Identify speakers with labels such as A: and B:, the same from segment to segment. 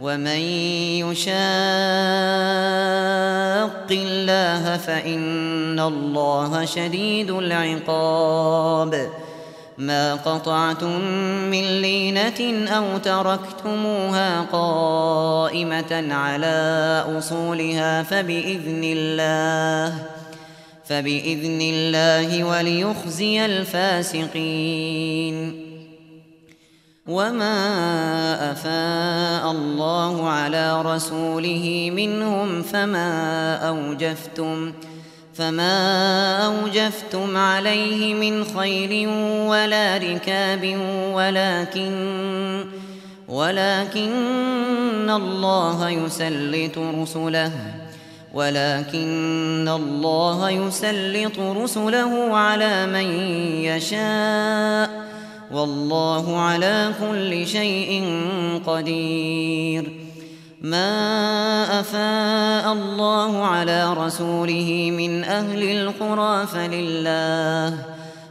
A: ومن يشاق الله فإن الله شديد العقاب ما قطعتم من لينة أو تركتموها قائمة على أصولها فبإذن الله فبإذن الله وليخزي الفاسقين وما أفاء الله على رسوله منهم فما أوجفتم فما أوجفتم عليه من خير ولا ركاب ولكن ولكن الله يسلط رسله ولكن الله يسلط رسله على من يشاء والله على كل شيء قدير ما أفاء الله على رسوله من أهل القرى فلله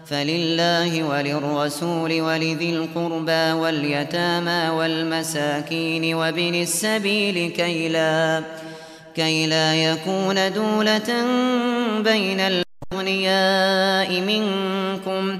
A: فلله وللرسول ولذي القربى واليتامى والمساكين وابن السبيل كي لا, كي لا يكون دولة بين الأغنياء منكم ۖ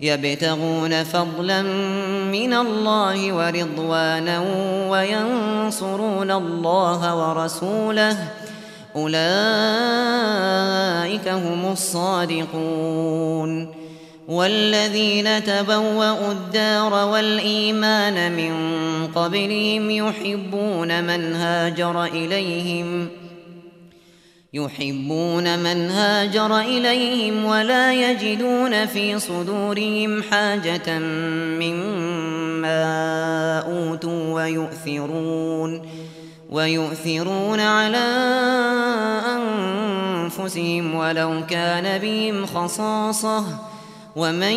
A: يبتغون فضلا من الله ورضوانا وينصرون الله ورسوله أولئك هم الصادقون والذين تبوأوا الدار والإيمان من قبلهم يحبون من هاجر إليهم ۖ يحبون من هاجر إليهم ولا يجدون في صدورهم حاجة مما أوتوا ويؤثرون ويؤثرون على أنفسهم ولو كان بهم خصاصة ومن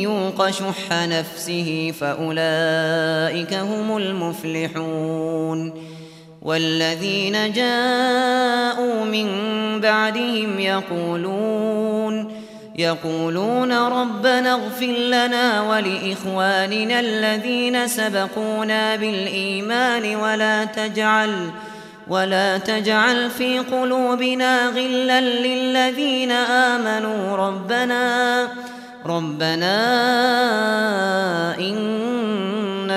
A: يوق شح نفسه فأولئك هم المفلحون والذين جاءوا من بعدهم يقولون يقولون ربنا اغفر لنا ولإخواننا الذين سبقونا بالإيمان ولا تجعل ولا تجعل في قلوبنا غلا للذين آمنوا ربنا ربنا إن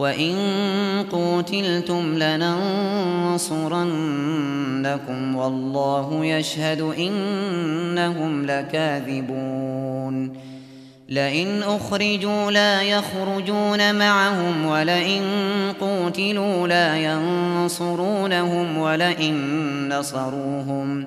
A: وإن قوتلتم لننصرنكم والله يشهد إنهم لكاذبون لئن أخرجوا لا يخرجون معهم ولئن قوتلوا لا ينصرونهم ولئن نصروهم ۖ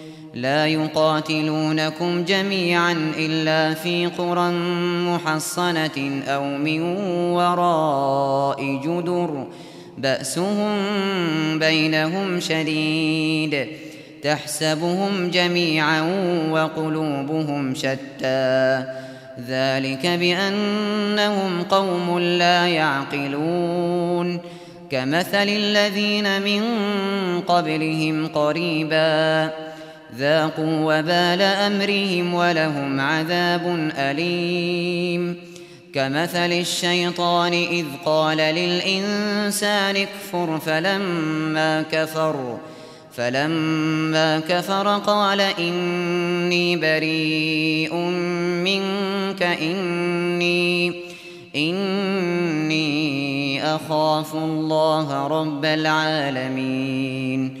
A: لا يقاتلونكم جميعا إلا في قرى محصنة أو من وراء جدر بأسهم بينهم شديد تحسبهم جميعا وقلوبهم شتى ذلك بأنهم قوم لا يعقلون كمثل الذين من قبلهم قريباً ذاقوا وبال أمرهم ولهم عذاب أليم كمثل الشيطان إذ قال للإنسان اكفر فلما كفر فلما كفر قال إني بريء منك إني, إني أخاف الله رب العالمين